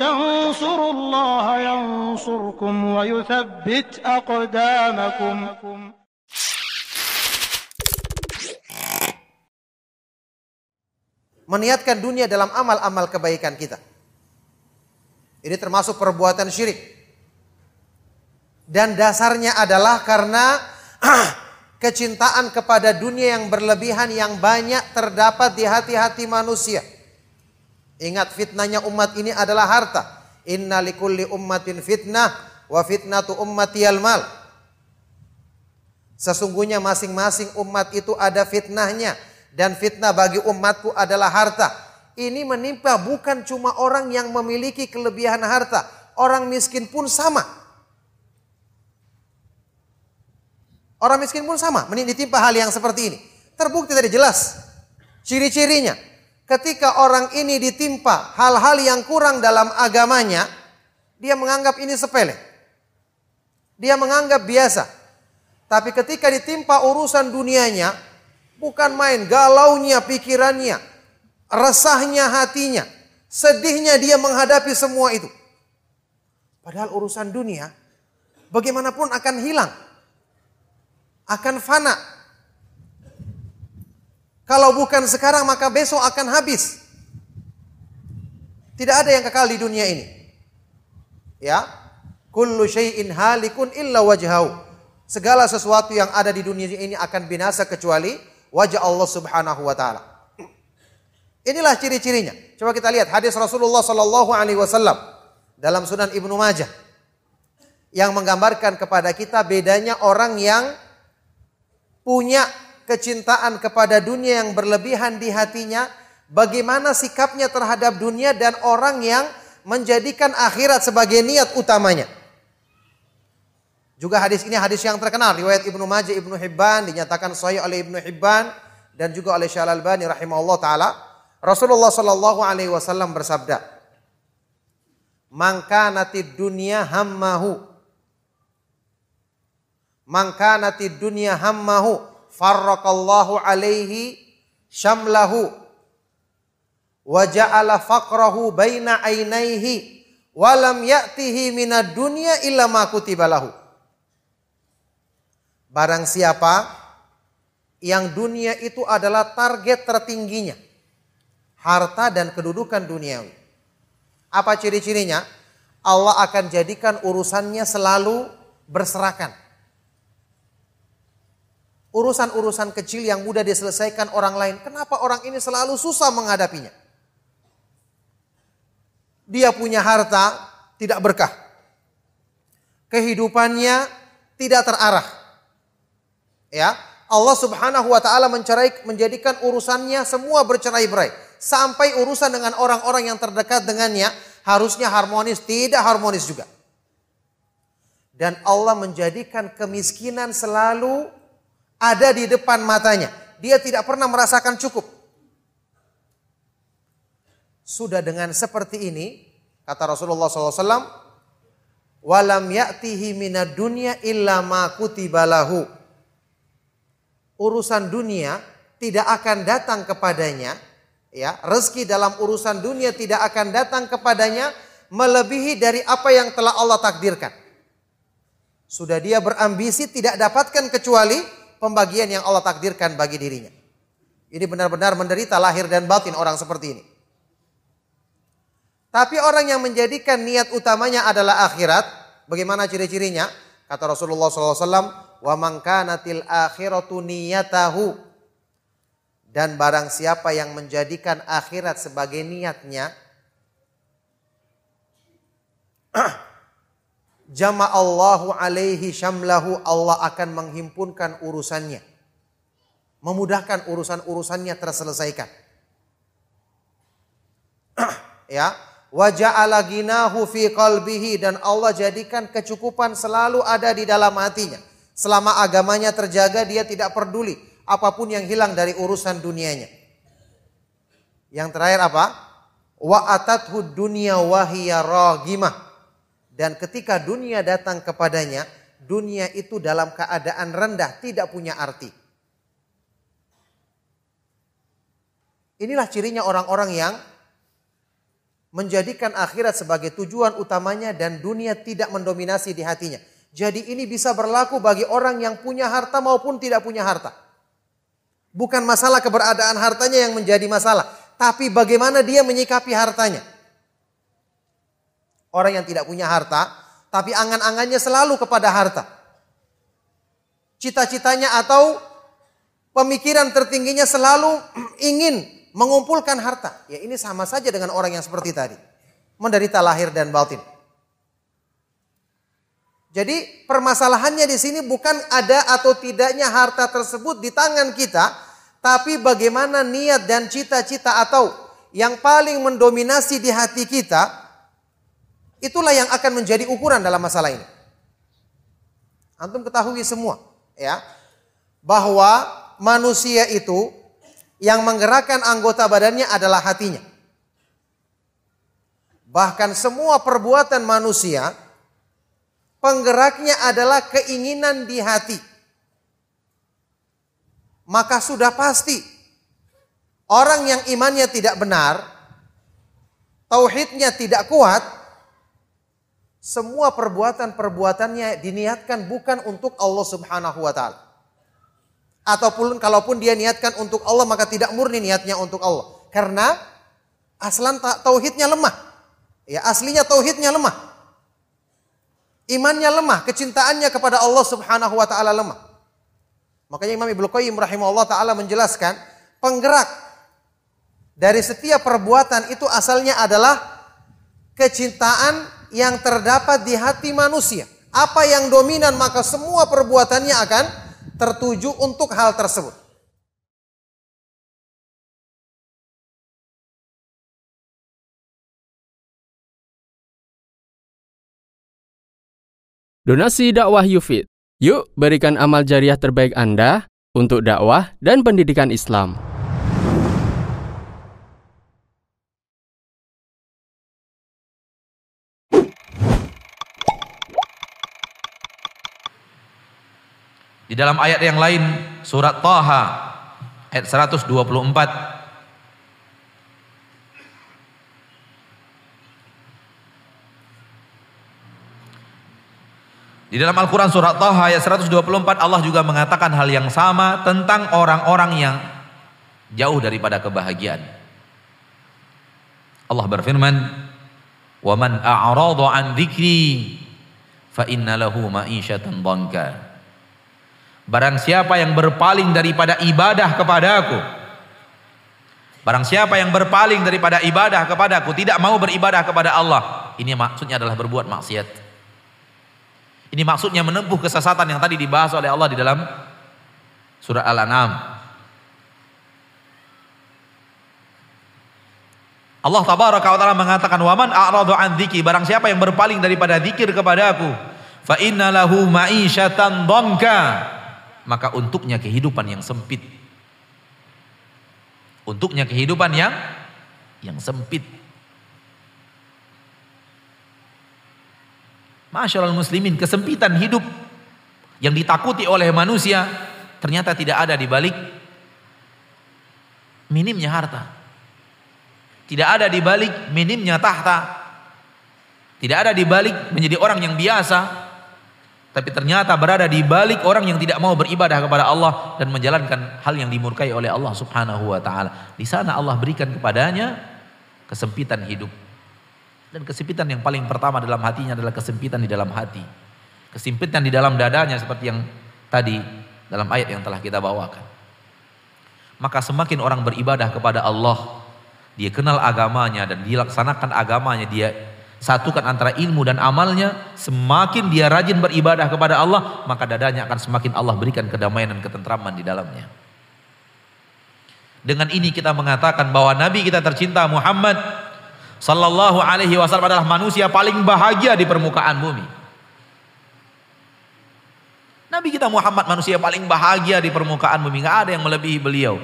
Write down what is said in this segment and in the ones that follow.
تنصروا الله ينصركم ويثبت أقدامكم Meniatkan dunia dalam amal-amal kebaikan kita. Ini termasuk perbuatan syirik. Dan dasarnya adalah karena kecintaan kepada dunia yang berlebihan yang banyak terdapat di hati-hati manusia. Ingat fitnahnya umat ini adalah harta. Inna likulli ummatin fitnah wa fitnatu ummati mal. Sesungguhnya masing-masing umat itu ada fitnahnya dan fitnah bagi umatku adalah harta. Ini menimpa bukan cuma orang yang memiliki kelebihan harta, orang miskin pun sama. Orang miskin pun sama, ditimpa hal yang seperti ini. Terbukti tadi jelas ciri-cirinya. Ketika orang ini ditimpa hal-hal yang kurang dalam agamanya, dia menganggap ini sepele. Dia menganggap biasa. Tapi ketika ditimpa urusan dunianya, bukan main galaunya pikirannya, resahnya hatinya, sedihnya dia menghadapi semua itu. Padahal urusan dunia bagaimanapun akan hilang akan fana. Kalau bukan sekarang maka besok akan habis. Tidak ada yang kekal di dunia ini. Ya. Kullu syai'in halikun illa wajhahu. Segala sesuatu yang ada di dunia ini akan binasa kecuali wajah Allah Subhanahu wa taala. Inilah ciri-cirinya. Coba kita lihat hadis Rasulullah sallallahu alaihi wasallam dalam Sunan Ibnu Majah yang menggambarkan kepada kita bedanya orang yang punya kecintaan kepada dunia yang berlebihan di hatinya, bagaimana sikapnya terhadap dunia dan orang yang menjadikan akhirat sebagai niat utamanya. Juga hadis ini hadis yang terkenal riwayat Ibnu Majah Ibnu Hibban dinyatakan sahih oleh Ibnu Hibban dan juga oleh Syalal Albani rahimahullah taala. Rasulullah sallallahu alaihi wasallam bersabda, "Man kanatid dunya hammahu Man kanatid dunya hammahu farraqallahu alaihi syamlahu wa ja'ala faqrahu baina ainaihi wa lam ya'tihi minad dunya illa ma kutibalahu. Barang siapa yang dunia itu adalah target tertingginya. Harta dan kedudukan duniawi. Apa ciri-cirinya? Allah akan jadikan urusannya selalu berserakan urusan-urusan kecil yang mudah diselesaikan orang lain. Kenapa orang ini selalu susah menghadapinya? Dia punya harta tidak berkah. Kehidupannya tidak terarah. Ya, Allah Subhanahu wa taala mencerai menjadikan urusannya semua bercerai-berai sampai urusan dengan orang-orang yang terdekat dengannya harusnya harmonis, tidak harmonis juga. Dan Allah menjadikan kemiskinan selalu ada di depan matanya. Dia tidak pernah merasakan cukup. Sudah dengan seperti ini, kata Rasulullah SAW, walam ya'tihi minad dunya illa ma kutibalahu. Urusan dunia tidak akan datang kepadanya, ya, rezeki dalam urusan dunia tidak akan datang kepadanya melebihi dari apa yang telah Allah takdirkan. Sudah dia berambisi tidak dapatkan kecuali pembagian yang Allah takdirkan bagi dirinya. Ini benar-benar menderita lahir dan batin orang seperti ini. Tapi orang yang menjadikan niat utamanya adalah akhirat, bagaimana ciri-cirinya? Kata Rasulullah SAW, wa mangkanatil akhiratu niyatahu. Dan barang siapa yang menjadikan akhirat sebagai niatnya, jama'allahu alaihi syamlahu Allah akan menghimpunkan urusannya. Memudahkan urusan-urusannya terselesaikan. ya, wa ja'ala ginahu fi qalbihi dan Allah jadikan kecukupan selalu ada di dalam hatinya. Selama agamanya terjaga dia tidak peduli apa pun yang hilang dari urusan dunianya. Yang terakhir apa? Wa atathu dunya wahiya ragimah dan ketika dunia datang kepadanya, dunia itu dalam keadaan rendah, tidak punya arti. Inilah cirinya orang-orang yang menjadikan akhirat sebagai tujuan utamanya dan dunia tidak mendominasi di hatinya. Jadi ini bisa berlaku bagi orang yang punya harta maupun tidak punya harta. Bukan masalah keberadaan hartanya yang menjadi masalah, tapi bagaimana dia menyikapi hartanya. Orang yang tidak punya harta, tapi angan-angannya selalu kepada harta. Cita-citanya atau pemikiran tertingginya selalu ingin mengumpulkan harta. Ya ini sama saja dengan orang yang seperti tadi. Menderita lahir dan batin. Jadi permasalahannya di sini bukan ada atau tidaknya harta tersebut di tangan kita, tapi bagaimana niat dan cita-cita atau yang paling mendominasi di hati kita, itulah yang akan menjadi ukuran dalam masalah ini. Antum ketahui semua, ya, bahwa manusia itu yang menggerakkan anggota badannya adalah hatinya. Bahkan semua perbuatan manusia penggeraknya adalah keinginan di hati. Maka sudah pasti orang yang imannya tidak benar, tauhidnya tidak kuat, semua perbuatan-perbuatannya diniatkan bukan untuk Allah Subhanahu wa taala. Ataupun kalaupun dia niatkan untuk Allah maka tidak murni niatnya untuk Allah. Karena aslan tauhidnya lemah. Ya, aslinya tauhidnya lemah. Imannya lemah, kecintaannya kepada Allah Subhanahu wa taala lemah. Makanya Imam Ibnu Qayyim rahimahullah taala menjelaskan penggerak dari setiap perbuatan itu asalnya adalah kecintaan yang terdapat di hati manusia. Apa yang dominan maka semua perbuatannya akan tertuju untuk hal tersebut. Donasi dakwah Yufid. Yuk berikan amal jariah terbaik Anda untuk dakwah dan pendidikan Islam. Di dalam ayat yang lain surat Taha ayat 124 Di dalam Al-Quran surat Taha ayat 124 Allah juga mengatakan hal yang sama tentang orang-orang yang jauh daripada kebahagiaan. Allah berfirman, "Wa man a'rada an dzikri fa inna lahu ma'isyatan dhanka." Barang siapa yang berpaling daripada ibadah kepadaku Barang siapa yang berpaling daripada ibadah kepadaku Tidak mau beribadah kepada Allah Ini maksudnya adalah berbuat maksiat. Ini maksudnya menempuh kesesatan yang tadi dibahas oleh Allah di dalam Surah Al-An'am. Allah tabaraka wa taala mengatakan waman a'radu an dzikri barang siapa yang berpaling daripada zikir kepadaku fa inna lahu ma'isyatan dhanka maka untuknya kehidupan yang sempit. Untuknya kehidupan yang yang sempit. Masyaallah muslimin, kesempitan hidup yang ditakuti oleh manusia ternyata tidak ada di balik minimnya harta. Tidak ada di balik minimnya tahta. Tidak ada di balik menjadi orang yang biasa, tapi ternyata berada di balik orang yang tidak mau beribadah kepada Allah dan menjalankan hal yang dimurkai oleh Allah Subhanahu wa taala. Di sana Allah berikan kepadanya kesempitan hidup. Dan kesempitan yang paling pertama dalam hatinya adalah kesempitan di dalam hati. Kesempitan di dalam dadanya seperti yang tadi dalam ayat yang telah kita bawakan. Maka semakin orang beribadah kepada Allah, dia kenal agamanya dan dilaksanakan agamanya, dia satukan antara ilmu dan amalnya, semakin dia rajin beribadah kepada Allah, maka dadanya akan semakin Allah berikan kedamaian dan ketentraman di dalamnya. Dengan ini kita mengatakan bahwa Nabi kita tercinta Muhammad sallallahu alaihi wasallam adalah manusia paling bahagia di permukaan bumi. Nabi kita Muhammad manusia paling bahagia di permukaan bumi, nggak ada yang melebihi beliau.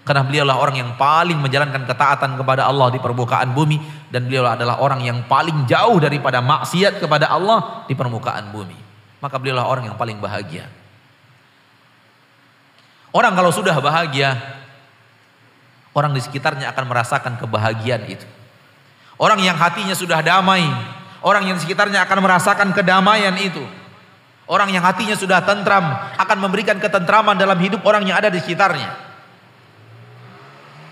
Karena beliaulah orang yang paling menjalankan ketaatan kepada Allah di permukaan bumi dan beliau adalah orang yang paling jauh daripada maksiat kepada Allah di permukaan bumi. Maka beliaulah orang yang paling bahagia. Orang kalau sudah bahagia, orang di sekitarnya akan merasakan kebahagiaan itu. Orang yang hatinya sudah damai, orang yang sekitarnya akan merasakan kedamaian itu. Orang yang hatinya sudah tentram akan memberikan ketentraman dalam hidup orang yang ada di sekitarnya.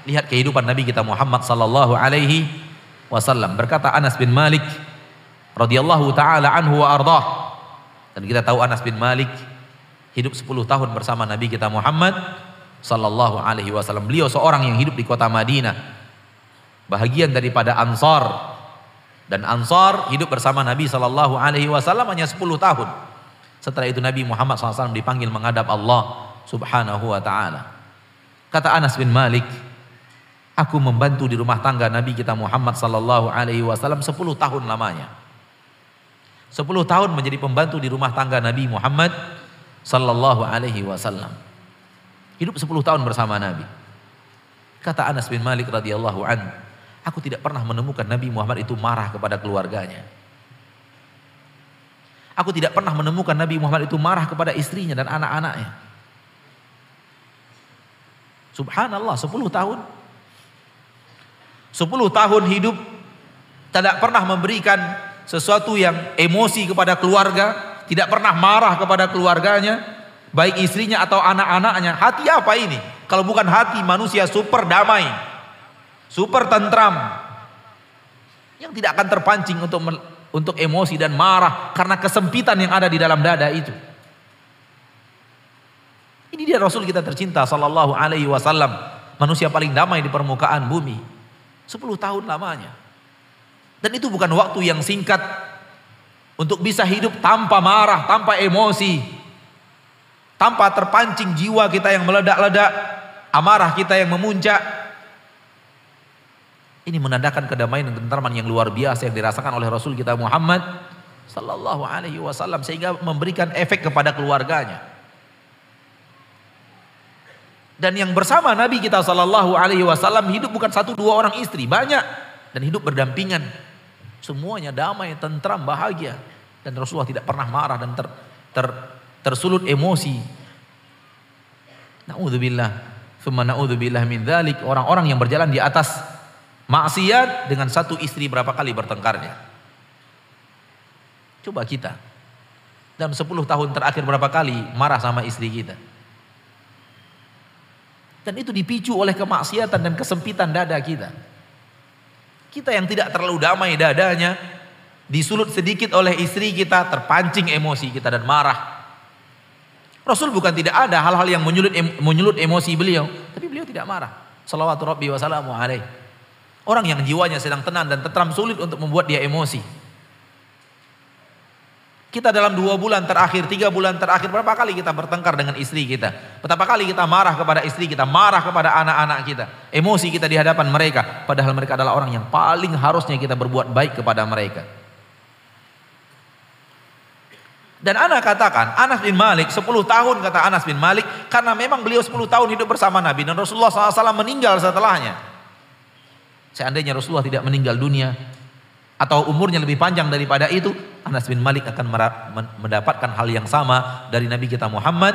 Lihat kehidupan Nabi kita Muhammad sallallahu alaihi wasallam. Berkata Anas bin Malik radhiyallahu taala anhu wa ardah. Dan kita tahu Anas bin Malik hidup 10 tahun bersama Nabi kita Muhammad sallallahu alaihi wasallam. Beliau seorang yang hidup di kota Madinah. Bahagian daripada Ansar. Dan Ansar hidup bersama Nabi sallallahu alaihi wasallam hanya 10 tahun. Setelah itu Nabi Muhammad SAW dipanggil menghadap Allah subhanahu wa ta'ala. Kata Anas bin Malik, aku membantu di rumah tangga Nabi kita Muhammad sallallahu alaihi wasallam 10 tahun lamanya. 10 tahun menjadi pembantu di rumah tangga Nabi Muhammad sallallahu alaihi wasallam. Hidup 10 tahun bersama Nabi. Kata Anas bin Malik radhiyallahu an, aku tidak pernah menemukan Nabi Muhammad itu marah kepada keluarganya. Aku tidak pernah menemukan Nabi Muhammad itu marah kepada istrinya dan anak-anaknya. Subhanallah, 10 tahun. 10 tahun hidup tidak pernah memberikan sesuatu yang emosi kepada keluarga, tidak pernah marah kepada keluarganya, baik istrinya atau anak-anaknya. Hati apa ini? Kalau bukan hati manusia super damai, super tentram, yang tidak akan terpancing untuk untuk emosi dan marah karena kesempitan yang ada di dalam dada itu. Ini dia Rasul kita tercinta sallallahu alaihi wasallam, manusia paling damai di permukaan bumi. 10 tahun lamanya. Dan itu bukan waktu yang singkat untuk bisa hidup tanpa marah, tanpa emosi, tanpa terpancing jiwa kita yang meledak-ledak, amarah kita yang memuncak, ini menandakan kedamaian dan ketentraman yang luar biasa yang dirasakan oleh Rasul kita Muhammad sallallahu alaihi wasallam sehingga memberikan efek kepada keluarganya. Dan yang bersama Nabi kita sallallahu alaihi wasallam hidup bukan satu dua orang istri, banyak dan hidup berdampingan. Semuanya damai, tentram, bahagia dan Rasulullah tidak pernah marah dan ter, ter, tersulut emosi. Nauzubillah, thumma naudzubillah min dzalik. Orang-orang yang berjalan di atas Maksiat dengan satu istri berapa kali bertengkarnya? Coba kita. Dalam 10 tahun terakhir berapa kali marah sama istri kita? Dan itu dipicu oleh kemaksiatan dan kesempitan dada kita. Kita yang tidak terlalu damai dadanya, disulut sedikit oleh istri kita, terpancing emosi kita dan marah. Rasul bukan tidak ada hal-hal yang menyulut, menyulut emosi beliau, tapi beliau tidak marah. Salawatu Rabbi wa salamu alaihi. Orang yang jiwanya sedang tenang dan tetram sulit untuk membuat dia emosi. Kita dalam dua bulan terakhir, tiga bulan terakhir, berapa kali kita bertengkar dengan istri kita? Betapa kali kita marah kepada istri kita, marah kepada anak-anak kita. Emosi kita di hadapan mereka. Padahal mereka adalah orang yang paling harusnya kita berbuat baik kepada mereka. Dan anak katakan, Anas bin Malik 10 tahun kata Anas bin Malik. Karena memang beliau 10 tahun hidup bersama Nabi. Dan Rasulullah SAW meninggal setelahnya. Seandainya Rasulullah tidak meninggal dunia atau umurnya lebih panjang daripada itu, Anas bin Malik akan mendapatkan hal yang sama dari Nabi kita Muhammad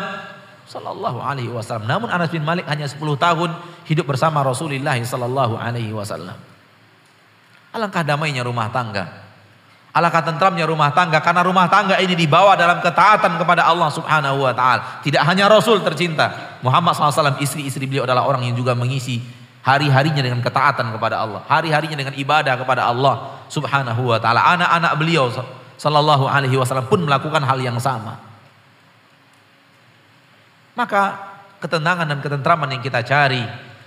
sallallahu alaihi wasallam. Namun Anas bin Malik hanya 10 tahun hidup bersama Rasulullah sallallahu alaihi wasallam. Alangkah damainya rumah tangga. Alangkah tentramnya rumah tangga karena rumah tangga ini dibawa dalam ketaatan kepada Allah Subhanahu wa taala. Tidak hanya Rasul tercinta, Muhammad SAW istri-istri beliau adalah orang yang juga mengisi hari-harinya dengan ketaatan kepada Allah, hari-harinya dengan ibadah kepada Allah Subhanahu wa taala. Anak-anak beliau sallallahu alaihi wasallam pun melakukan hal yang sama. Maka ketenangan dan ketentraman yang kita cari,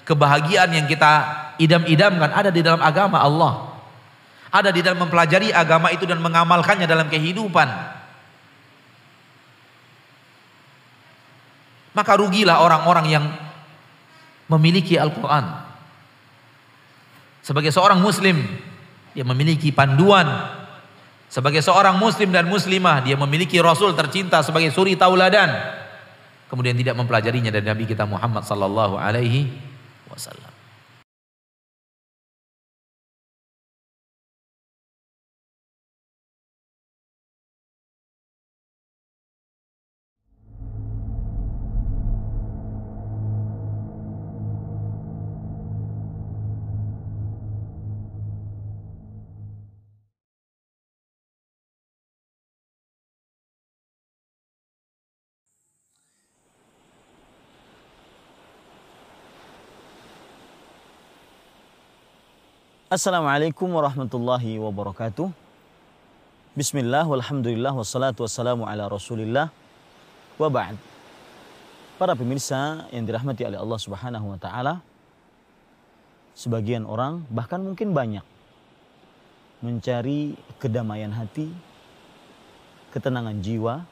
kebahagiaan yang kita idam-idamkan ada di dalam agama Allah. Ada di dalam mempelajari agama itu dan mengamalkannya dalam kehidupan. Maka rugilah orang-orang yang memiliki Al-Quran sebagai seorang muslim, dia memiliki panduan. Sebagai seorang muslim dan muslimah, dia memiliki rasul tercinta sebagai suri tauladan. Kemudian tidak mempelajarinya dari Nabi kita Muhammad sallallahu alaihi wasallam. Assalamualaikum warahmatullahi wabarakatuh. Bismillah, walhamdulillah, wassalatu wassalamu ala rasulillah, wa ba'd. Para pemirsa yang dirahmati oleh Allah subhanahu wa ta'ala, sebagian orang, bahkan mungkin banyak, mencari kedamaian hati, ketenangan jiwa,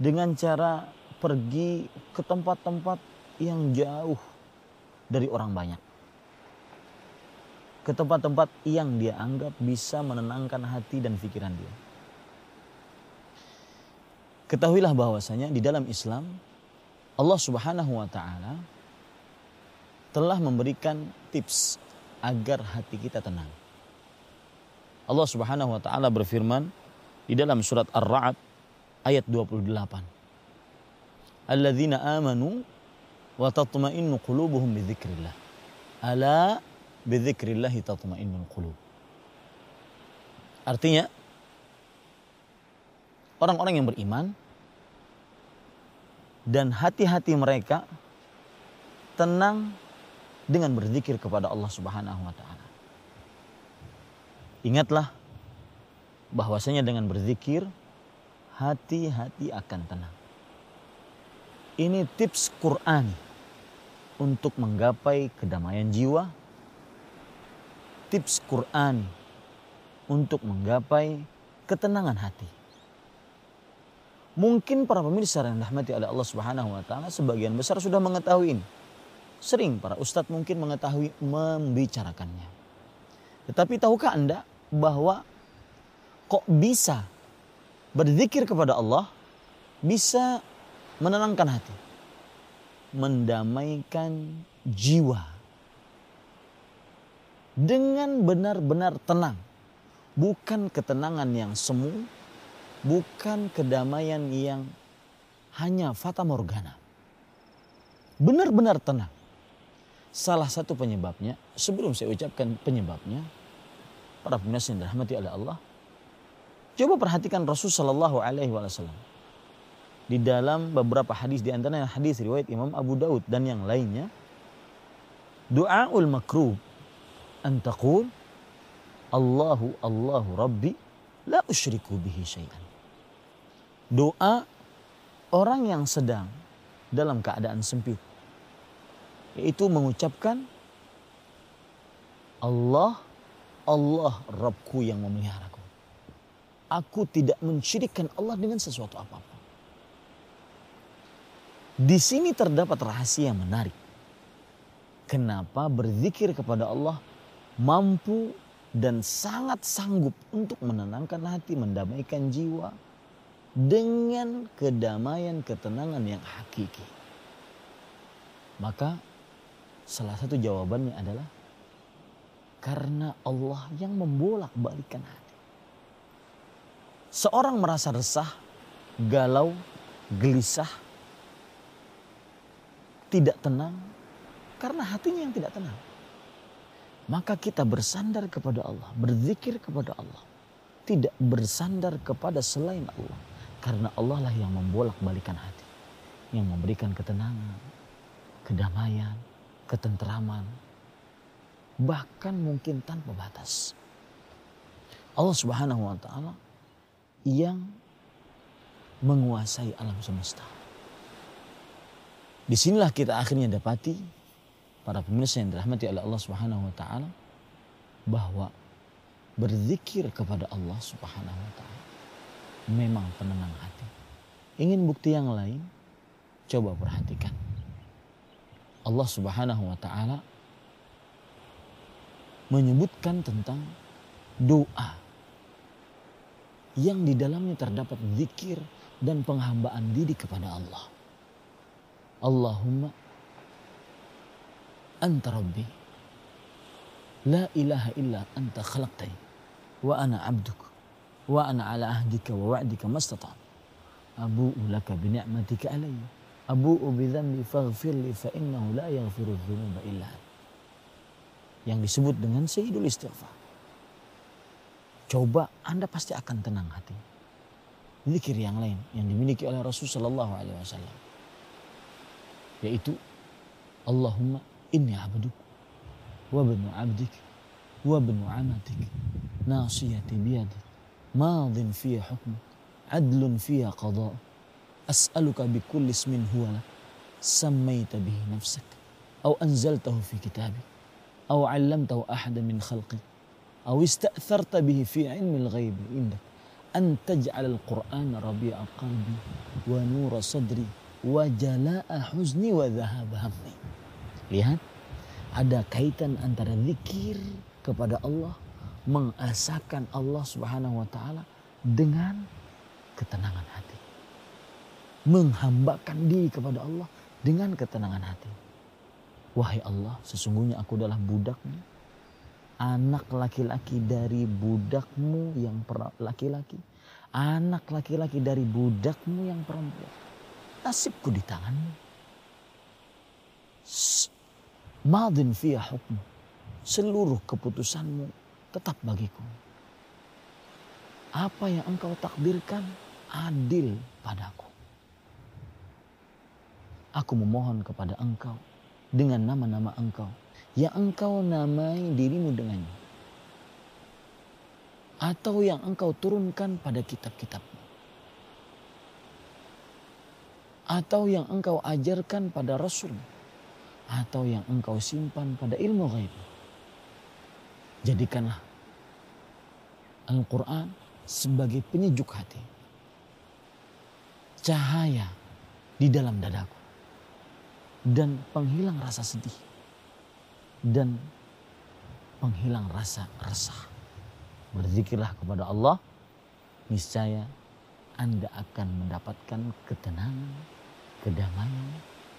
dengan cara pergi ke tempat-tempat yang jauh dari orang banyak ke tempat-tempat yang dia anggap bisa menenangkan hati dan pikiran dia. Ketahuilah bahwasanya di dalam Islam Allah Subhanahu wa taala telah memberikan tips agar hati kita tenang. Allah Subhanahu wa taala berfirman di dalam surat Ar-Ra'd ayat 28. Alladzina amanu wa tatma'innu qulubuhum bi dzikrillah. Ala bidzikrillahi tatma'innul qulub. Artinya orang-orang yang beriman dan hati-hati mereka tenang dengan berzikir kepada Allah Subhanahu wa taala. Ingatlah bahwasanya dengan berzikir hati-hati akan tenang. Ini tips Quran untuk menggapai kedamaian jiwa tips Quran untuk menggapai ketenangan hati. Mungkin para pemirsa yang dirahmati oleh Allah Subhanahu wa taala sebagian besar sudah mengetahui ini. Sering para ustadz mungkin mengetahui membicarakannya. Tetapi tahukah Anda bahwa kok bisa berzikir kepada Allah bisa menenangkan hati, mendamaikan jiwa dengan benar-benar tenang. Bukan ketenangan yang semu, bukan kedamaian yang hanya fata morgana. Benar-benar tenang. Salah satu penyebabnya, sebelum saya ucapkan penyebabnya, para pemirsa yang dirahmati oleh Allah, coba perhatikan Rasul Shallallahu Alaihi Wasallam di dalam beberapa hadis di antaranya hadis riwayat Imam Abu Daud dan yang lainnya, doaul makruh an taqul Allahu Allahu Rabbi la usyriku bihi syai'an. Doa orang yang sedang dalam keadaan sempit yaitu mengucapkan Allah Allah Rabbku yang memeliharaku. Aku tidak mensyirikkan Allah dengan sesuatu apa pun. Di sini terdapat rahasia yang menarik. Kenapa berzikir kepada Allah mampu dan sangat sanggup untuk menenangkan hati, mendamaikan jiwa dengan kedamaian ketenangan yang hakiki. Maka salah satu jawabannya adalah karena Allah yang membolak-balikan hati. Seorang merasa resah, galau, gelisah, tidak tenang karena hatinya yang tidak tenang maka kita bersandar kepada Allah, berzikir kepada Allah. Tidak bersandar kepada selain Allah. Karena Allah lah yang membolak-balikan hati. Yang memberikan ketenangan, kedamaian, ketenteraman. Bahkan mungkin tanpa batas. Allah subhanahu wa ta'ala yang menguasai alam semesta. Di sinilah kita akhirnya dapati para pemirsa yang dirahmati oleh Allah Subhanahu wa taala bahwa berzikir kepada Allah Subhanahu wa taala memang penenang hati. Ingin bukti yang lain? Coba perhatikan. Allah Subhanahu wa taala menyebutkan tentang doa yang di dalamnya terdapat zikir dan penghambaan diri kepada Allah. Allahumma anta rabbi. La ilaha illa anta khalaqtani wa ana abduk. Wa ana ala ahdika wa wa'dika mastata' abu'u laka bi ni'matika alayya. Abu'u bi dhanbi faghfir li fa innahu la yaghfiru dhunuba illa yang disebut dengan sayyidul istighfar. Coba anda pasti akan tenang hati. Zikir yang lain yang dimiliki oleh Rasul sallallahu alaihi wasallam. Yaitu Allahumma abduk wa banu abdik وابن عمتك. ناصيتي بيدك ماض في حكمك عدل فيها قضاء أسألك بكل اسم هو لك سميت به نفسك أو أنزلته في كتابك أو علمته أحدا من خلقك أو استأثرت به في علم الغيب عندك. أن تجعل القرآن ربيع قلبي ونور صدري وجلاء حزني وذهاب همي. Lihat, ada kaitan antara zikir kepada Allah, mengasakan Allah Subhanahu wa taala dengan ketenangan hati. Menghambakan diri kepada Allah dengan ketenangan hati. Wahai Allah, sesungguhnya aku adalah budakmu. Anak laki-laki dari budakmu yang laki-laki. Anak laki-laki dari budakmu yang perempuan. Nasibku di tanganmu. Madin fiyah hukmu. Seluruh keputusanmu tetap bagiku. Apa yang engkau takdirkan adil padaku. Aku memohon kepada engkau dengan nama-nama engkau yang engkau namai dirimu dengannya. Atau yang engkau turunkan pada kitab-kitabmu. Atau yang engkau ajarkan pada Rasul atau yang engkau simpan pada ilmu gaib. Jadikanlah Al-Quran sebagai penyejuk hati. Cahaya di dalam dadaku. Dan penghilang rasa sedih. Dan penghilang rasa resah. Berzikirlah kepada Allah. Niscaya Anda akan mendapatkan ketenangan, kedamaian,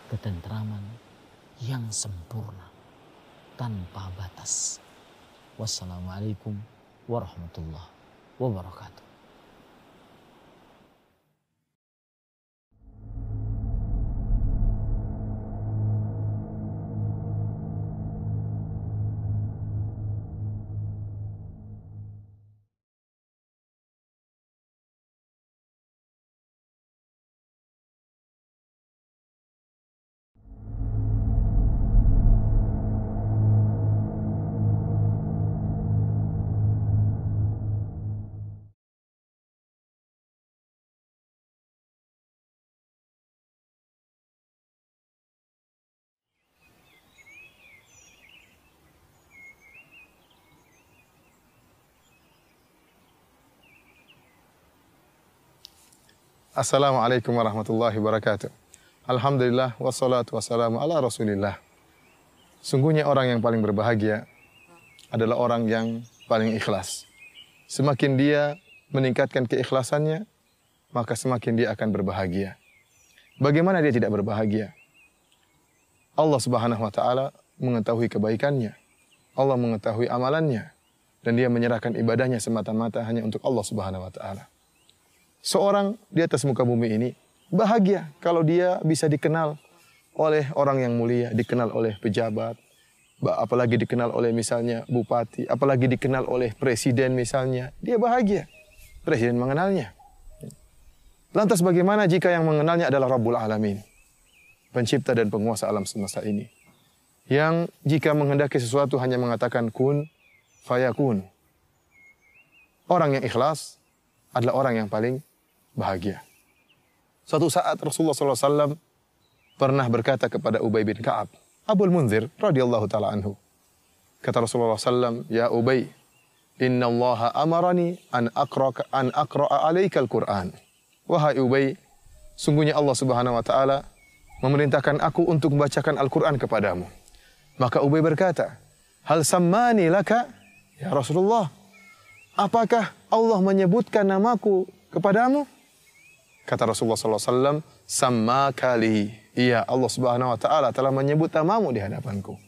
ketentraman, yang sempurna tanpa batas. Wassalamualaikum warahmatullahi wabarakatuh. Assalamualaikum warahmatullahi wabarakatuh. Alhamdulillah wassalatu wassalamu ala rasulillah. Sungguhnya orang yang paling berbahagia adalah orang yang paling ikhlas. Semakin dia meningkatkan keikhlasannya, maka semakin dia akan berbahagia. Bagaimana dia tidak berbahagia? Allah Subhanahu wa taala mengetahui kebaikannya. Allah mengetahui amalannya dan dia menyerahkan ibadahnya semata-mata hanya untuk Allah Subhanahu wa taala seorang di atas muka bumi ini bahagia kalau dia bisa dikenal oleh orang yang mulia, dikenal oleh pejabat, apalagi dikenal oleh misalnya bupati, apalagi dikenal oleh presiden misalnya, dia bahagia. Presiden mengenalnya. Lantas bagaimana jika yang mengenalnya adalah Rabbul Alamin, pencipta dan penguasa alam semesta ini? Yang jika menghendaki sesuatu hanya mengatakan kun, fayakun. Orang yang ikhlas adalah orang yang paling bahagia. Suatu saat Rasulullah SAW pernah berkata kepada Ubay bin Ka'ab, Abul Munzir radhiyallahu taala anhu. Kata Rasulullah SAW, Ya Ubay, Inna Allah amarani an aqra'a an aqra'a alaikal Qur'an. Wahai Ubay, sungguhnya Allah Subhanahu wa taala memerintahkan aku untuk membacakan Al-Qur'an kepadamu. Maka Ubay berkata, Hal sammani laka ya Rasulullah. Apakah Allah menyebutkan namaku kepadamu? Kata Rasulullah SAW, sama kali. Iya, Allah Subhanahu Wa Taala telah menyebut namamu di hadapanku.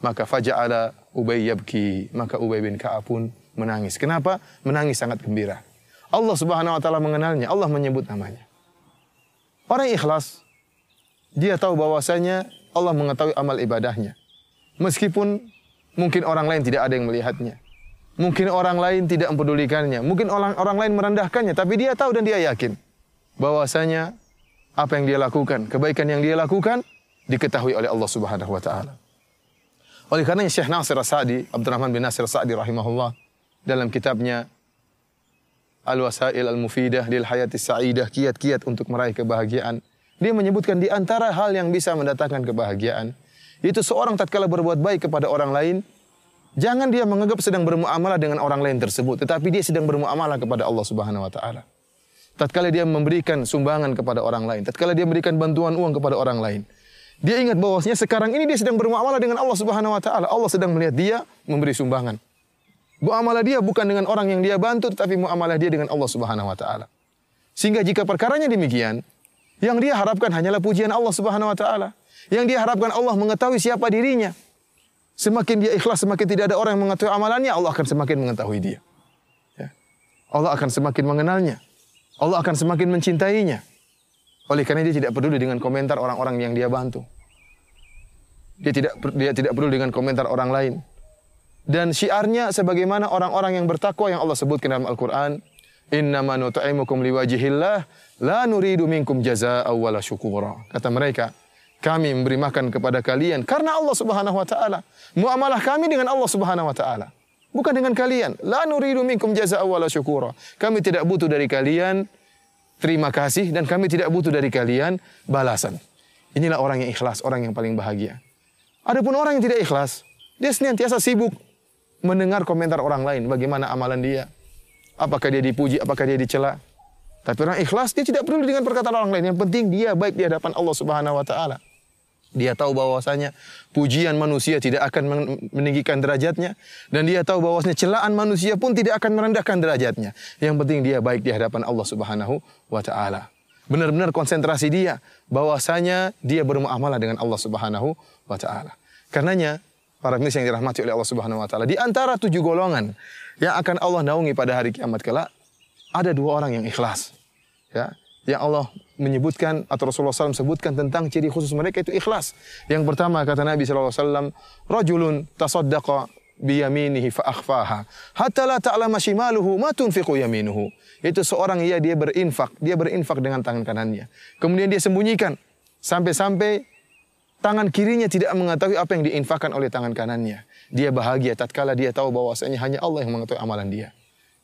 Maka faja'ala Ubay yabki. Maka Ubay bin Ka'ab pun menangis. Kenapa? Menangis sangat gembira. Allah Subhanahu Wa Taala mengenalnya. Allah menyebut namanya. Orang ikhlas, dia tahu bahwasanya Allah mengetahui amal ibadahnya. Meskipun mungkin orang lain tidak ada yang melihatnya. Mungkin orang lain tidak mempedulikannya. Mungkin orang orang lain merendahkannya, tapi dia tahu dan dia yakin bahwasanya apa yang dia lakukan, kebaikan yang dia lakukan diketahui oleh Allah Subhanahu wa taala. Oleh karenanya Syekh Nasir As-Sa'di, Abdurrahman bin Nasir As-Sa'di rahimahullah dalam kitabnya Al-Wasail Al-Mufidah lil Hayati Sa'idah, kiat-kiat untuk meraih kebahagiaan. Dia menyebutkan di antara hal yang bisa mendatangkan kebahagiaan, itu seorang tatkala berbuat baik kepada orang lain, jangan dia menganggap sedang bermuamalah dengan orang lain tersebut, tetapi dia sedang bermuamalah kepada Allah Subhanahu wa taala. Tatkala dia memberikan sumbangan kepada orang lain, tatkala dia memberikan bantuan uang kepada orang lain, dia ingat bahwasanya sekarang ini dia sedang bermuamalah dengan Allah Subhanahu wa taala. Allah sedang melihat dia memberi sumbangan. Muamalah dia bukan dengan orang yang dia bantu, tetapi muamalah dia dengan Allah Subhanahu wa taala. Sehingga jika perkaranya demikian, yang dia harapkan hanyalah pujian Allah Subhanahu wa taala. Yang dia harapkan Allah mengetahui siapa dirinya. Semakin dia ikhlas, semakin tidak ada orang yang mengetahui amalannya, Allah akan semakin mengetahui dia. Ya. Allah akan semakin mengenalnya. Allah akan semakin mencintainya. Oleh karena dia tidak peduli dengan komentar orang-orang yang dia bantu. Dia tidak dia tidak peduli dengan komentar orang lain dan syiarnya sebagaimana orang-orang yang bertakwa yang Allah sebutkan dalam Al-Qur'an, "Innama nut'imukum liwajhillah la nuridu minkum jazaa'a wala syukura." Kata mereka, kami memberi makan kepada kalian karena Allah Subhanahu wa taala. Muamalah kami dengan Allah Subhanahu wa taala. Bukan dengan kalian. La nuridu minkum jazaa'a wala syukura. Kami tidak butuh dari kalian terima kasih dan kami tidak butuh dari kalian balasan. Inilah orang yang ikhlas, orang yang paling bahagia. Adapun orang yang tidak ikhlas, dia senantiasa sibuk mendengar komentar orang lain, bagaimana amalan dia. Apakah dia dipuji, apakah dia dicela. Tapi orang ikhlas, dia tidak peduli dengan perkataan orang lain. Yang penting dia baik di hadapan Allah Subhanahu wa taala. Dia tahu bahwasanya pujian manusia tidak akan meninggikan derajatnya dan dia tahu bahwasanya celaan manusia pun tidak akan merendahkan derajatnya. Yang penting dia baik di hadapan Allah Subhanahu wa taala. Benar-benar konsentrasi dia bahwasanya dia bermuamalah dengan Allah Subhanahu wa taala. Karenanya para pemirsa yang dirahmati oleh Allah Subhanahu wa taala. Di antara tujuh golongan yang akan Allah naungi pada hari kiamat kelak, ada dua orang yang ikhlas. Ya, yang Allah menyebutkan atau Rasulullah SAW sebutkan tentang ciri khusus mereka itu ikhlas. Yang pertama kata Nabi SAW, rajulun tasaddaqa biyaminihi fa akhfaha hatta la ta'lama shimaluhu ma tunfiqu yaminuhu. Itu seorang ya dia berinfak, dia berinfak dengan tangan kanannya. Kemudian dia sembunyikan sampai-sampai tangan kirinya tidak mengetahui apa yang diinfakkan oleh tangan kanannya. Dia bahagia tatkala dia tahu bahwasanya hanya Allah yang mengetahui amalan dia.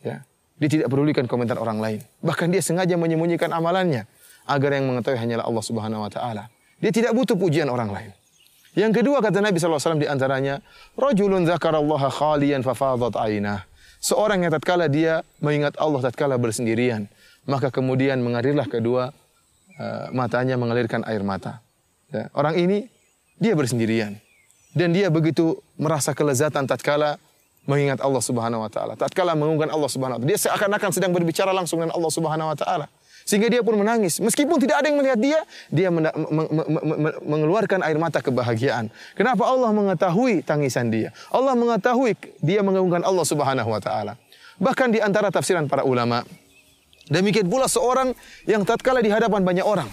Ya. Dia tidak pedulikan komentar orang lain. Bahkan dia sengaja menyembunyikan amalannya agar yang mengetahui hanyalah Allah Subhanahu wa taala. Dia tidak butuh pujian orang lain. Yang kedua kata Nabi SAW di antaranya, Rajulun zakarallaha khalian fafadat ainah. Seorang yang tatkala dia mengingat Allah tatkala bersendirian, maka kemudian mengalirlah kedua uh, matanya mengalirkan air mata. Ya, orang ini dia bersendirian dan dia begitu merasa kelezatan tatkala mengingat Allah Subhanahu wa taala. Tatkala mengungkan Allah Subhanahu wa taala, dia seakan-akan sedang berbicara langsung dengan Allah Subhanahu wa taala. Sehingga dia pun menangis. Meskipun tidak ada yang melihat dia, dia mengeluarkan air mata kebahagiaan. Kenapa Allah mengetahui tangisan dia? Allah mengetahui dia mengagungkan Allah Subhanahu wa taala. Bahkan di antara tafsiran para ulama, demikian pula seorang yang tatkala di hadapan banyak orang.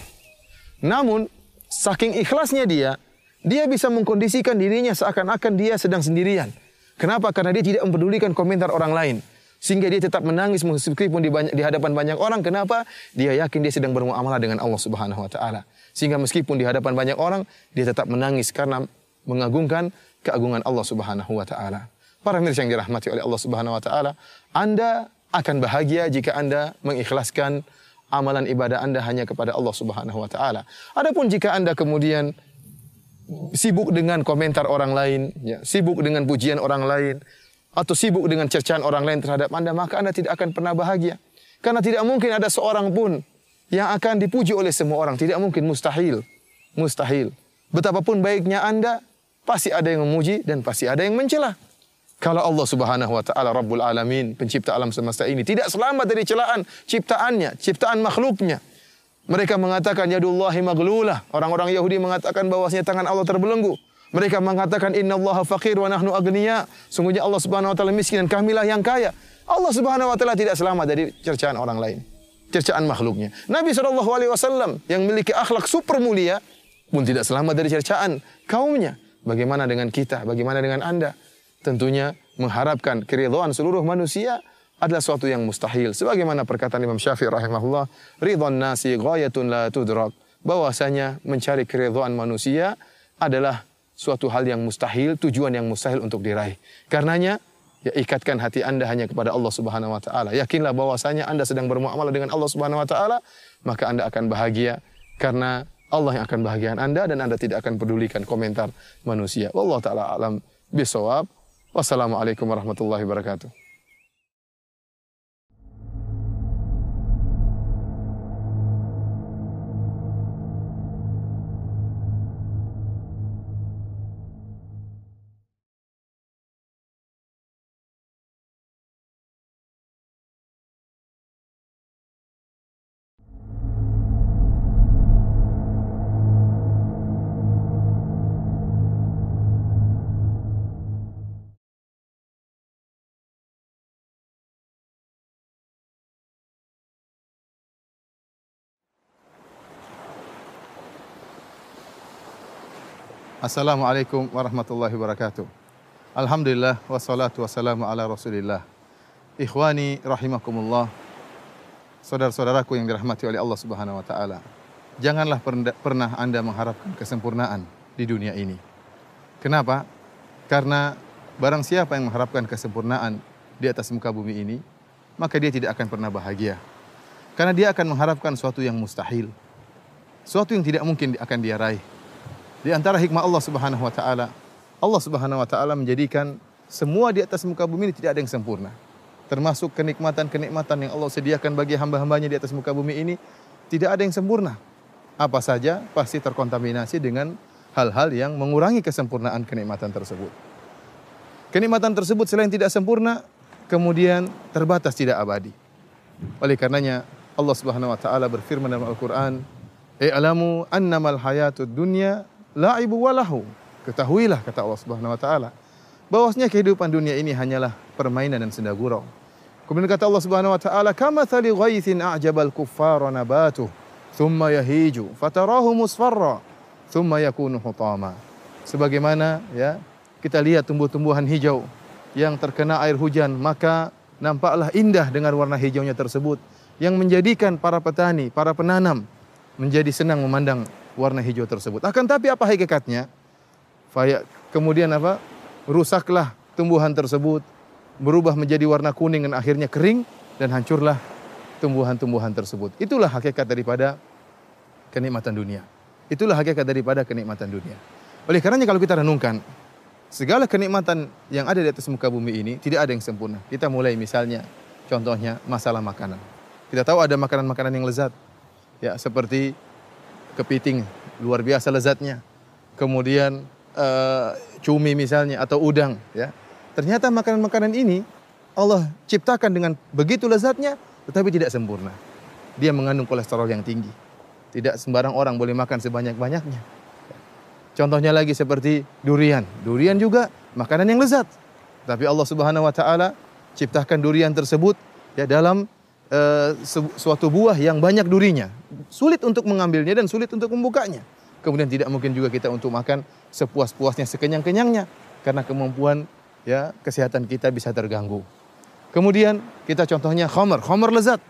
Namun saking ikhlasnya dia, dia bisa mengkondisikan dirinya seakan-akan dia sedang sendirian. Kenapa? Karena dia tidak mempedulikan komentar orang lain. Sehingga dia tetap menangis meskipun di, banyak, di hadapan banyak orang. Kenapa? Dia yakin dia sedang bermuamalah dengan Allah Subhanahu wa taala. Sehingga meskipun di hadapan banyak orang, dia tetap menangis karena mengagungkan keagungan Allah Subhanahu wa taala. Para mirsa yang dirahmati oleh Allah Subhanahu wa taala, Anda akan bahagia jika Anda mengikhlaskan amalan ibadah Anda hanya kepada Allah Subhanahu wa taala. Adapun jika Anda kemudian sibuk dengan komentar orang lain, ya, sibuk dengan pujian orang lain, atau sibuk dengan cercaan orang lain terhadap Anda, maka Anda tidak akan pernah bahagia. Karena tidak mungkin ada seorang pun yang akan dipuji oleh semua orang. Tidak mungkin, mustahil. Mustahil. Betapapun baiknya Anda, pasti ada yang memuji dan pasti ada yang mencela. Kalau Allah Subhanahu wa taala Rabbul Alamin, pencipta alam semesta ini tidak selamat dari celaan ciptaannya, ciptaan makhluknya. Mereka mengatakan yadullahi maglulah. Orang-orang Yahudi mengatakan bahwasanya tangan Allah terbelenggu. Mereka mengatakan innallaha faqir wa nahnu agniya. Sungguhnya Allah Subhanahu wa taala miskin dan kamilah yang kaya. Allah Subhanahu wa taala tidak selamat dari cercaan orang lain, cercaan makhluknya. Nabi wasallam yang memiliki akhlak super mulia pun tidak selamat dari cercaan kaumnya. Bagaimana dengan kita? Bagaimana dengan Anda? tentunya mengharapkan keridhaan seluruh manusia adalah suatu yang mustahil. Sebagaimana perkataan Imam Syafi'i rahimahullah, ridwan nasi ghayatun la tudrak. Bahwasanya mencari keridhaan manusia adalah suatu hal yang mustahil, tujuan yang mustahil untuk diraih. Karenanya ya ikatkan hati Anda hanya kepada Allah Subhanahu wa taala. Yakinlah bahwasanya Anda sedang bermuamalah dengan Allah Subhanahu wa taala, maka Anda akan bahagia karena Allah yang akan bahagian Anda dan Anda tidak akan pedulikan komentar manusia. Wallahu taala alam bisawab. Wassalamualaikum warahmatullahi wabarakatuh. Assalamualaikum warahmatullahi wabarakatuh. Alhamdulillah wassalatu wassalamu ala Rasulillah. Ikhwani rahimakumullah. Saudara-saudaraku yang dirahmati oleh Allah Subhanahu wa taala. Janganlah pernah Anda mengharapkan kesempurnaan di dunia ini. Kenapa? Karena barang siapa yang mengharapkan kesempurnaan di atas muka bumi ini, maka dia tidak akan pernah bahagia. Karena dia akan mengharapkan suatu yang mustahil. Suatu yang tidak mungkin akan dia raih di antara hikmah Allah Subhanahu wa taala, Allah Subhanahu wa taala menjadikan semua di atas muka bumi ini tidak ada yang sempurna. Termasuk kenikmatan-kenikmatan yang Allah sediakan bagi hamba-hambanya di atas muka bumi ini tidak ada yang sempurna. Apa saja pasti terkontaminasi dengan hal-hal yang mengurangi kesempurnaan kenikmatan tersebut. Kenikmatan tersebut selain tidak sempurna, kemudian terbatas tidak abadi. Oleh karenanya Allah Subhanahu wa taala berfirman dalam Al-Qur'an, "I'lamu annamal hayatud dunya la'ibu walahu. Ketahuilah kata Allah Subhanahu wa taala bahwasanya kehidupan dunia ini hanyalah permainan dan senda gurau. Kemudian kata Allah Subhanahu wa taala, "Kama thali ghaithin a'jabal kuffara nabatuh, thumma yahiju, fatarahu musfarra, thumma yakunu hutama." Sebagaimana ya, kita lihat tumbuh-tumbuhan hijau yang terkena air hujan, maka nampaklah indah dengan warna hijaunya tersebut yang menjadikan para petani, para penanam menjadi senang memandang warna hijau tersebut. Akan tapi apa hakikatnya? Faya, kemudian apa? Rusaklah tumbuhan tersebut, berubah menjadi warna kuning dan akhirnya kering dan hancurlah tumbuhan-tumbuhan tersebut. Itulah hakikat daripada kenikmatan dunia. Itulah hakikat daripada kenikmatan dunia. Oleh karenanya kalau kita renungkan, segala kenikmatan yang ada di atas muka bumi ini tidak ada yang sempurna. Kita mulai misalnya, contohnya masalah makanan. Kita tahu ada makanan-makanan yang lezat. Ya, seperti kepiting luar biasa lezatnya. Kemudian uh, cumi misalnya atau udang ya. Ternyata makanan-makanan ini Allah ciptakan dengan begitu lezatnya tetapi tidak sempurna. Dia mengandung kolesterol yang tinggi. Tidak sembarang orang boleh makan sebanyak-banyaknya. Contohnya lagi seperti durian. Durian juga makanan yang lezat. Tapi Allah Subhanahu wa taala ciptakan durian tersebut ya dalam uh, suatu buah yang banyak durinya. Sulit untuk mengambilnya dan sulit untuk membukanya. Kemudian tidak mungkin juga kita untuk makan sepuas-puasnya, sekenyang-kenyangnya karena kemampuan ya kesehatan kita bisa terganggu. Kemudian kita contohnya khamar, khamar lezat.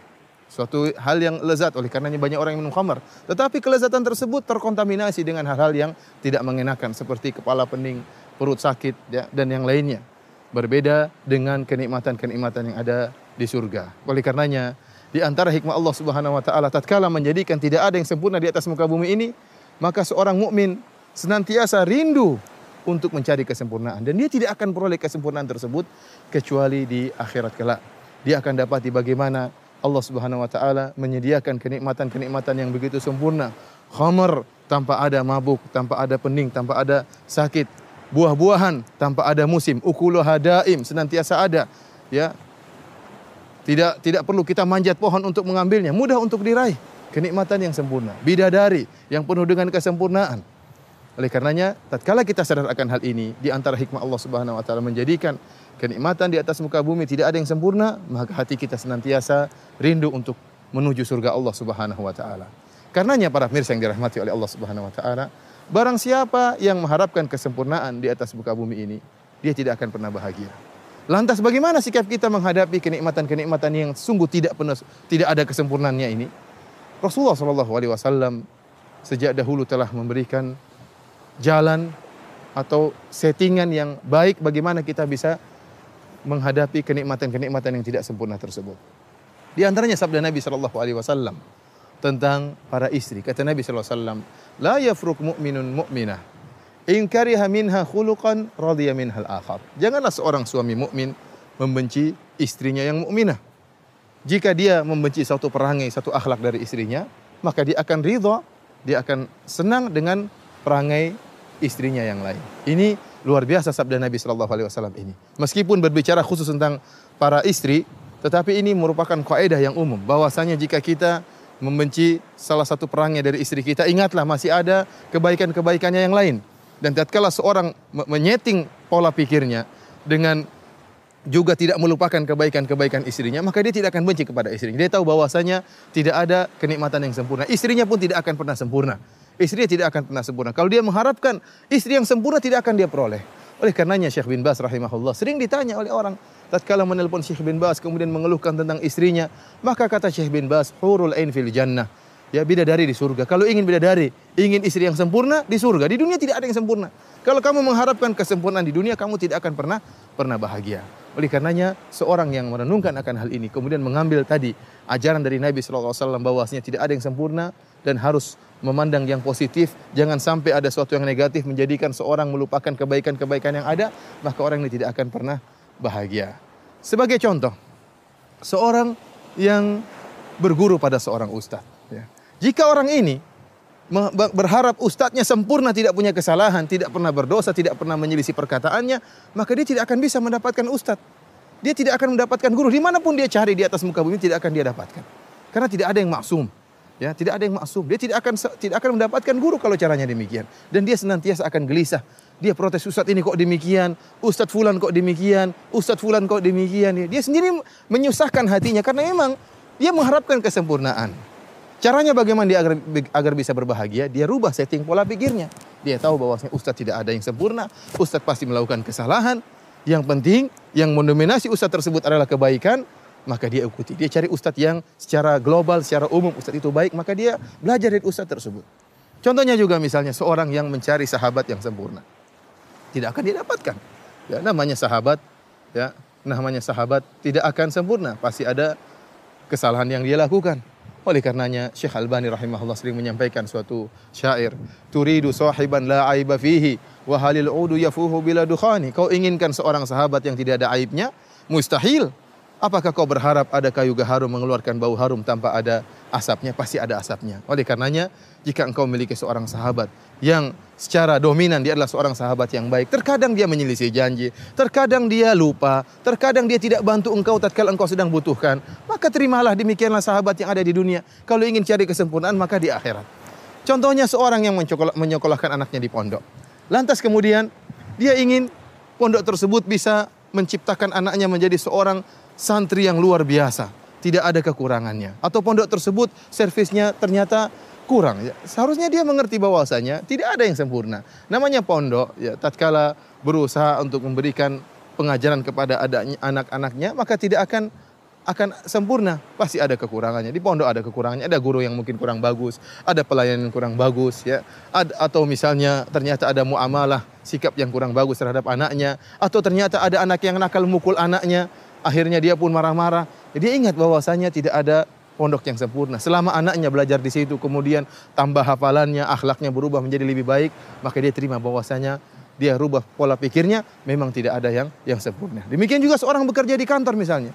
Suatu hal yang lezat oleh karenanya banyak orang yang minum khamar. Tetapi kelezatan tersebut terkontaminasi dengan hal-hal yang tidak mengenakan seperti kepala pening, perut sakit ya, dan yang lainnya. Berbeda dengan kenikmatan-kenikmatan yang ada di surga. Oleh karenanya, di antara hikmah Allah Subhanahu wa taala tatkala menjadikan tidak ada yang sempurna di atas muka bumi ini, maka seorang mukmin senantiasa rindu untuk mencari kesempurnaan dan dia tidak akan peroleh kesempurnaan tersebut kecuali di akhirat kelak. Dia akan dapati bagaimana Allah Subhanahu wa taala menyediakan kenikmatan-kenikmatan yang begitu sempurna. Khamar tanpa ada mabuk, tanpa ada pening, tanpa ada sakit. Buah-buahan tanpa ada musim, ukuluh hadaim senantiasa ada. Ya, tidak tidak perlu kita manjat pohon untuk mengambilnya, mudah untuk diraih. Kenikmatan yang sempurna, bidadari yang penuh dengan kesempurnaan. Oleh karenanya, tatkala kita sadar akan hal ini, di antara hikmah Allah Subhanahu wa taala menjadikan kenikmatan di atas muka bumi tidak ada yang sempurna, maka hati kita senantiasa rindu untuk menuju surga Allah Subhanahu wa taala. Karenanya para pemirsa yang dirahmati oleh Allah Subhanahu wa taala, barang siapa yang mengharapkan kesempurnaan di atas muka bumi ini, dia tidak akan pernah bahagia. Lantas bagaimana sikap kita menghadapi kenikmatan-kenikmatan yang sungguh tidak penuh, tidak ada kesempurnaannya ini? Rasulullah Shallallahu Alaihi Wasallam sejak dahulu telah memberikan jalan atau settingan yang baik bagaimana kita bisa menghadapi kenikmatan-kenikmatan yang tidak sempurna tersebut. Di antaranya sabda Nabi Shallallahu Alaihi Wasallam tentang para istri. Kata Nabi Shallallahu Alaihi Wasallam, "La yafruk mu'minun mu'minah, in kariha minha khuluqan radiya minhal akhar." Janganlah seorang suami mukmin membenci istrinya yang mukminah. Jika dia membenci satu perangai, satu akhlak dari istrinya, maka dia akan ridho, dia akan senang dengan perangai istrinya yang lain. Ini luar biasa sabda Nabi Shallallahu Alaihi Wasallam ini. Meskipun berbicara khusus tentang para istri, tetapi ini merupakan kaidah yang umum bahwasanya jika kita membenci salah satu perangai dari istri kita, ingatlah masih ada kebaikan-kebaikannya yang lain. Dan tatkala seorang menyeting pola pikirnya dengan juga tidak melupakan kebaikan-kebaikan istrinya, maka dia tidak akan benci kepada istrinya. Dia tahu bahwasanya tidak ada kenikmatan yang sempurna. Istrinya pun tidak akan pernah sempurna istrinya tidak akan pernah sempurna. Kalau dia mengharapkan istri yang sempurna tidak akan dia peroleh. Oleh karenanya Syekh bin Bas rahimahullah sering ditanya oleh orang tatkala menelpon Syekh bin Bas kemudian mengeluhkan tentang istrinya, maka kata Syekh bin Bas, hurul ain fil jannah. Ya bidadari di surga. Kalau ingin bidadari, ingin istri yang sempurna di surga. Di dunia tidak ada yang sempurna. Kalau kamu mengharapkan kesempurnaan di dunia, kamu tidak akan pernah pernah bahagia. Oleh karenanya, seorang yang merenungkan akan hal ini, kemudian mengambil tadi ajaran dari Nabi SAW bahwasanya tidak ada yang sempurna dan harus memandang yang positif, jangan sampai ada sesuatu yang negatif menjadikan seorang melupakan kebaikan-kebaikan yang ada, maka orang ini tidak akan pernah bahagia. Sebagai contoh, seorang yang berguru pada seorang ustadz. Ya. Jika orang ini berharap ustadznya sempurna, tidak punya kesalahan, tidak pernah berdosa, tidak pernah menyelisih perkataannya, maka dia tidak akan bisa mendapatkan ustadz. Dia tidak akan mendapatkan guru. Di mana pun dia cari di atas muka bumi, tidak akan dia dapatkan. Karena tidak ada yang maksum. Ya, tidak ada yang maksum. Dia tidak akan tidak akan mendapatkan guru kalau caranya demikian. Dan dia senantiasa akan gelisah. Dia protes Ustadz ini kok demikian, Ustadz Fulan kok demikian, Ustadz Fulan kok demikian. Dia sendiri menyusahkan hatinya karena memang dia mengharapkan kesempurnaan. Caranya bagaimana dia agar, agar bisa berbahagia? Dia rubah setting pola pikirnya. Dia tahu bahwa Ustadz tidak ada yang sempurna, Ustadz pasti melakukan kesalahan. Yang penting, yang mendominasi Ustadz tersebut adalah kebaikan, maka dia ikuti. Dia cari ustadz yang secara global, secara umum ustadz itu baik, maka dia belajar dari ustadz tersebut. Contohnya juga misalnya seorang yang mencari sahabat yang sempurna. Tidak akan didapatkan. Ya, namanya sahabat, ya, namanya sahabat tidak akan sempurna, pasti ada kesalahan yang dia lakukan. Oleh karenanya Syekh Albani rahimahullah sering menyampaikan suatu syair, "Turidu sahiban la aiba fihi wa halil udu yafuhu bila dukhani." Kau inginkan seorang sahabat yang tidak ada aibnya? Mustahil Apakah kau berharap ada kayu gaharum mengeluarkan bau harum tanpa ada asapnya? Pasti ada asapnya. Oleh karenanya, jika engkau memiliki seorang sahabat yang secara dominan dia adalah seorang sahabat yang baik, terkadang dia menyelisih janji, terkadang dia lupa, terkadang dia tidak bantu engkau tatkala engkau sedang butuhkan, maka terimalah demikianlah sahabat yang ada di dunia. Kalau ingin cari kesempurnaan maka di akhirat. Contohnya seorang yang menyekolahkan anaknya di pondok. Lantas kemudian dia ingin pondok tersebut bisa menciptakan anaknya menjadi seorang santri yang luar biasa, tidak ada kekurangannya. Atau pondok tersebut servisnya ternyata kurang. Ya, seharusnya dia mengerti bahwasanya tidak ada yang sempurna. Namanya pondok, ya tatkala berusaha untuk memberikan pengajaran kepada anak-anaknya, maka tidak akan akan sempurna. Pasti ada kekurangannya. Di pondok ada kekurangannya. Ada guru yang mungkin kurang bagus, ada pelayanan yang kurang bagus, ya. Ad, atau misalnya ternyata ada muamalah sikap yang kurang bagus terhadap anaknya, atau ternyata ada anak yang nakal mukul anaknya akhirnya dia pun marah-marah. Dia ingat bahwasanya tidak ada pondok yang sempurna. Selama anaknya belajar di situ, kemudian tambah hafalannya, akhlaknya berubah menjadi lebih baik, maka dia terima bahwasanya dia rubah pola pikirnya, memang tidak ada yang yang sempurna. Demikian juga seorang bekerja di kantor misalnya.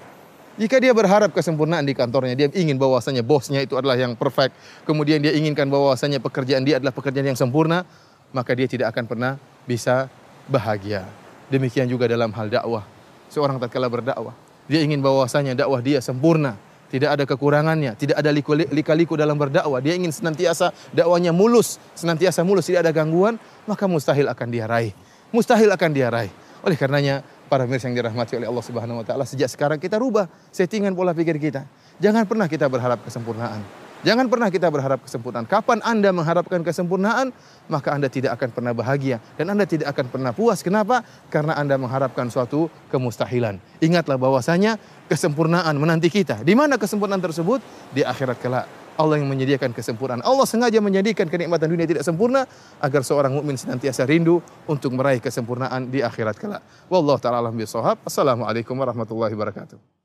Jika dia berharap kesempurnaan di kantornya, dia ingin bahwasanya bosnya itu adalah yang perfect, kemudian dia inginkan bahwasanya pekerjaan dia adalah pekerjaan yang sempurna, maka dia tidak akan pernah bisa bahagia. Demikian juga dalam hal dakwah seorang tatkala berdakwah. Dia ingin bahwasanya dakwah dia sempurna, tidak ada kekurangannya, tidak ada lika-liku dalam berdakwah. Dia ingin senantiasa dakwahnya mulus, senantiasa mulus, tidak ada gangguan, maka mustahil akan dia raih. Mustahil akan dia raih. Oleh karenanya, para mirsa yang dirahmati oleh Allah Subhanahu wa taala, sejak sekarang kita rubah settingan pola pikir kita. Jangan pernah kita berharap kesempurnaan. Jangan pernah kita berharap kesempurnaan. Kapan Anda mengharapkan kesempurnaan, maka Anda tidak akan pernah bahagia dan Anda tidak akan pernah puas. Kenapa? Karena Anda mengharapkan suatu kemustahilan. Ingatlah bahwasanya kesempurnaan menanti kita. Di mana kesempurnaan tersebut? Di akhirat kelak. Allah yang menyediakan kesempurnaan. Allah sengaja menjadikan kenikmatan dunia tidak sempurna agar seorang mukmin senantiasa rindu untuk meraih kesempurnaan di akhirat kelak. Wallahu taala alam. Assalamualaikum warahmatullahi wabarakatuh.